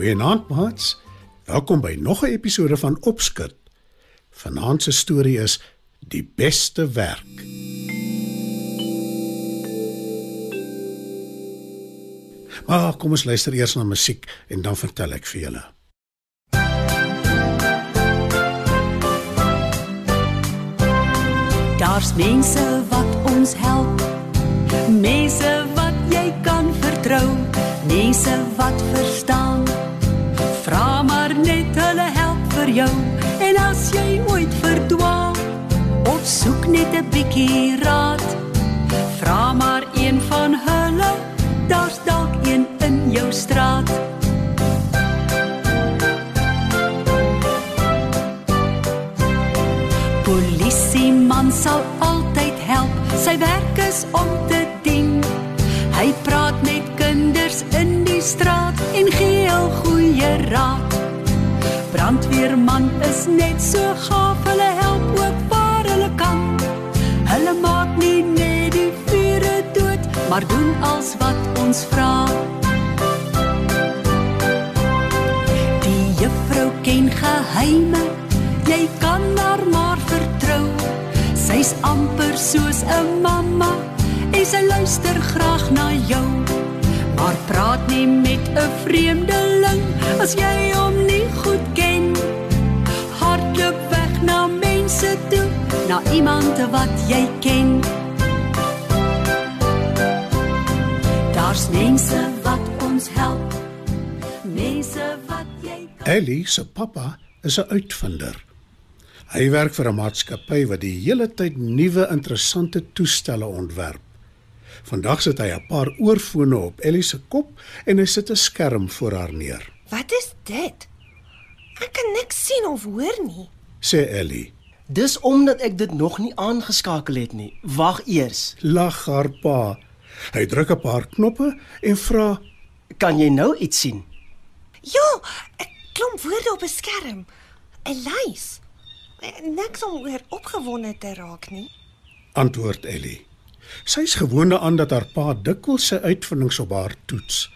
Goeienaand, maats. Welkom by nog 'n episode van Opskud. Vanaand se storie is Die beste werk. Maar kom ons luister eers na musiek en dan vertel ek vir julle. Daar's mense wat ons help. Mense wat jy kan vertrou. Mense wat verstaan. Jou. En as jy ooit verdwaal of soek net 'n bietjie raad, vra maar een van hulle. Daar's dalk een in jou straat. Polisieman sal altyd help. Sy werk is om te dien. Hy praat met kinders in die straat en gee hul goeie raad. Brandweerman is net so gaaf, hulle help ook waar hulle kan. Hulle maak nie net die vure dood, maar doen als wat ons vra. Die juffrou ken geheime, jy kan haar maar vertrou. Sy's amper soos 'n mamma en sy luister graag na jou. Maar praat nie met 'n vreemdeling as jy hom nie toe, na iemand wat jy ken. Daar's mense wat ons help. Mense wat jy Ellie se pappa is 'n uitvinder. Hy werk vir 'n maatskappy wat die hele tyd nuwe interessante toestelle ontwerp. Vandag sit hy 'n paar oorfone op Ellie se kop en hy sit 'n skerm voor haar neer. Wat is dit? Ek kan niks sien of hoor nie. Sê Ellie. Dis omdat ek dit nog nie aangeskakel het nie. Wag eers. Lag haar pa. Hy druk 'n paar knoppe en vra: Kan jy nou iets sien? Ja, 'n klomp woorde op 'n skerm. 'n Lys. Niks om oor opgewonde te raak nie. antwoord Ellie. Sy's gewoond daaraan dat haar pa dikwels sy uitvindings op haar toets.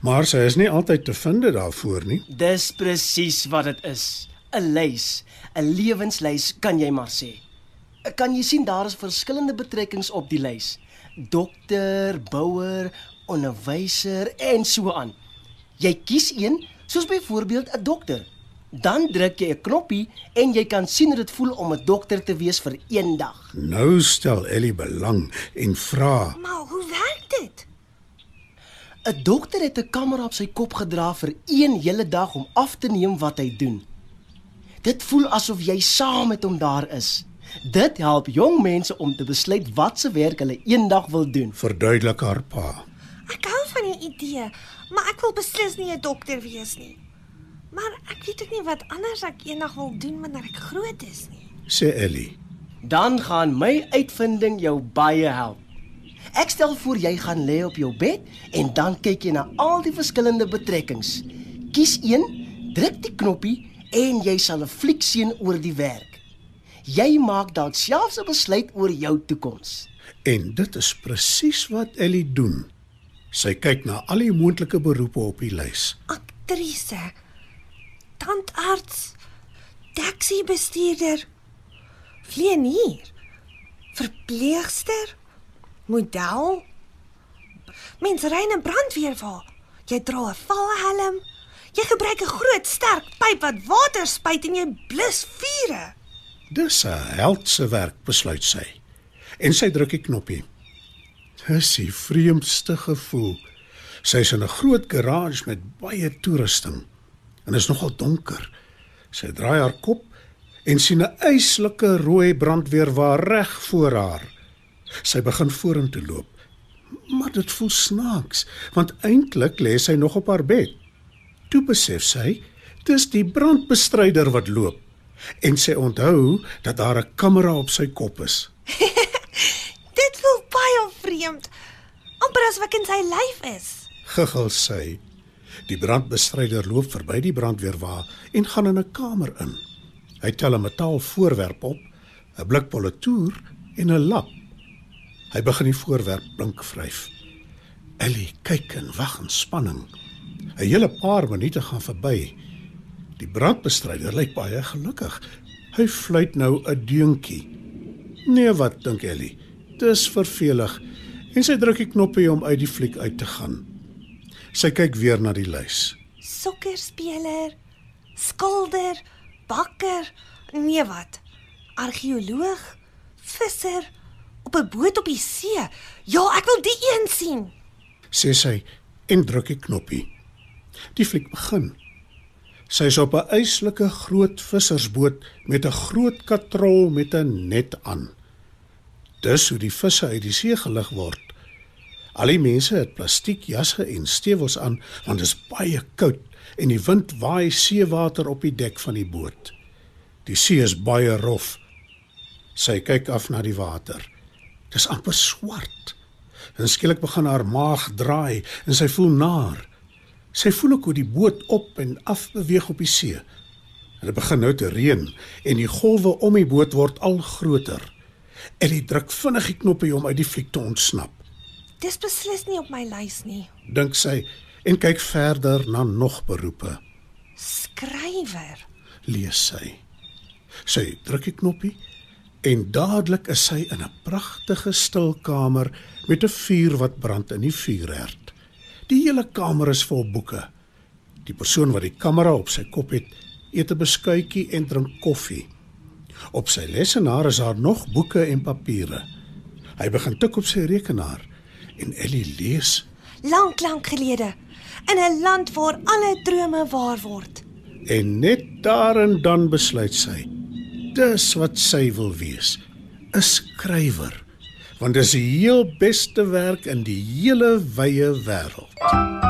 Maar sy is nie altyd te vind daarvoor nie. Dis presies wat dit is. 'n Lys, 'n lewenslys kan jy maar sê. Kan jy sien daar is verskillende betrekkings op die lys. Dokter, bouer, onderwyser en so aan. Jy kies een, soos byvoorbeeld 'n dokter. Dan druk jy 'n knoppie en jy kan sien hoe dit voel om 'n dokter te wees vir een dag. Nou stel Ellie belang en vra: Maar hoe werk dit? 'n Dokter het 'n kamera op sy kop gedra vir een hele dag om af te neem wat hy doen. Dit voel asof jy saam met hom daar is. Dit help jong mense om te besluit wat se werk hulle eendag wil doen. verduidelik haar pa. Ek hou van die idee, maar ek wil beslis nie 'n dokter wees nie. Maar ek weet ook nie wat anders ek eendag wil doen wanneer ek groot is nie. Sê Ellie. Dan gaan my uitvinding jou baie help. Ek stel voor jy gaan lê op jou bed en dan kyk jy na al die verskillende betrekkings. Kies een, druk die knoppie en jy sal 'n fliek sien oor die werk. Jy maak dalk selfs 'n besluit oor jou toekoms. En dit is presies wat Ellie doen. Sy kyk na al die moontlike beroepe op die lys. Aktrise, tandarts, taxi-bestuurder, vlieënier, verpleegster, model, mensrein en brandweerwa. Jy dra 'n valhelm. Jy gebruik 'n groot sterk pyp wat water spuit en jy blus vure. Dis 'n heldse werk, besluit sy. En sy druk die knoppie. Dis die vreemdste gevoel. Sy's in 'n groot garage met baie toerusting en is nogal donker. Sy draai haar kop en sien 'n eislike rooi brandweer waar reg voor haar. Sy begin vorentoe loop. Maar dit voel snaaks, want eintlik lê sy nog op haar bed. Toe besef sy, dis die brandbestryder wat loop. En sy onthou dat daar 'n kamera op sy kop is. Dit voel baie vreemd. amper asof ek in sy lyf is. Giggel sy. Die brandbestryder loop verby die brandweerwa en gaan in 'n kamer in. Hy tel 'n metaalvoorwerp op, 'n blik politoer en 'n lap. Hy begin die voorwerp blink vryf. Ellie kyk en wag in spanning. 'n Hele paar minute gaan verby. Die brandbestryder lyk baie gelukkig. Hy fluit nou 'n deuntjie. Nee, wat dink Ellie? Dis vervelig. En sy druk die knoppie om uit die fliek uit te gaan. Sy kyk weer na die lys. Sokkerspeler, skilder, bakker, nee wat? Argeoloog, visser op 'n boot op die see. Ja, ek wil die een sien. sê sy en druk die knoppie. Die fliek begin. Sy is op 'n eislike groot vissersboot met 'n groot katrol met 'n net aan. Dis hoe die visse uit die see gelig word. Al die mense het plastiekjasse en stewels aan want dit is baie koud en die wind waai seewater op die dek van die boot. Die see is baie rof. Sy kyk af na die water. Dis amper swart. En skielik begin haar maag draai en sy voel naar. Sy voel ook hoe die boot op en af beweeg op die see. En dit begin nou te reën en die golwe om die boot word al groter. Ellie druk vinnig die knoppie om uit die fliek te ontsnap, Dis beslis nie op my lys nie. dink sy en kyk verder na nog beroepe. Skrywer. Lees sy. Sy druk die knoppie en dadelik is sy in 'n pragtige stil kamer met 'n vuur wat brand in die vuurherd. Die hele kamer is vol boeke. Die persoon wat die kamera op sy kop het, eet 'n beskuitjie en drink koffie. Op sy lesenaar is daar nog boeke en papiere. Hy begin tik op sy rekenaar en Ellie lees Lank lank gelede in 'n land waar alle drome waar word. en net daar en dan besluit sy dis wat sy wil wees 'n skrywer want dis die heel beste werk in die hele wye wêreld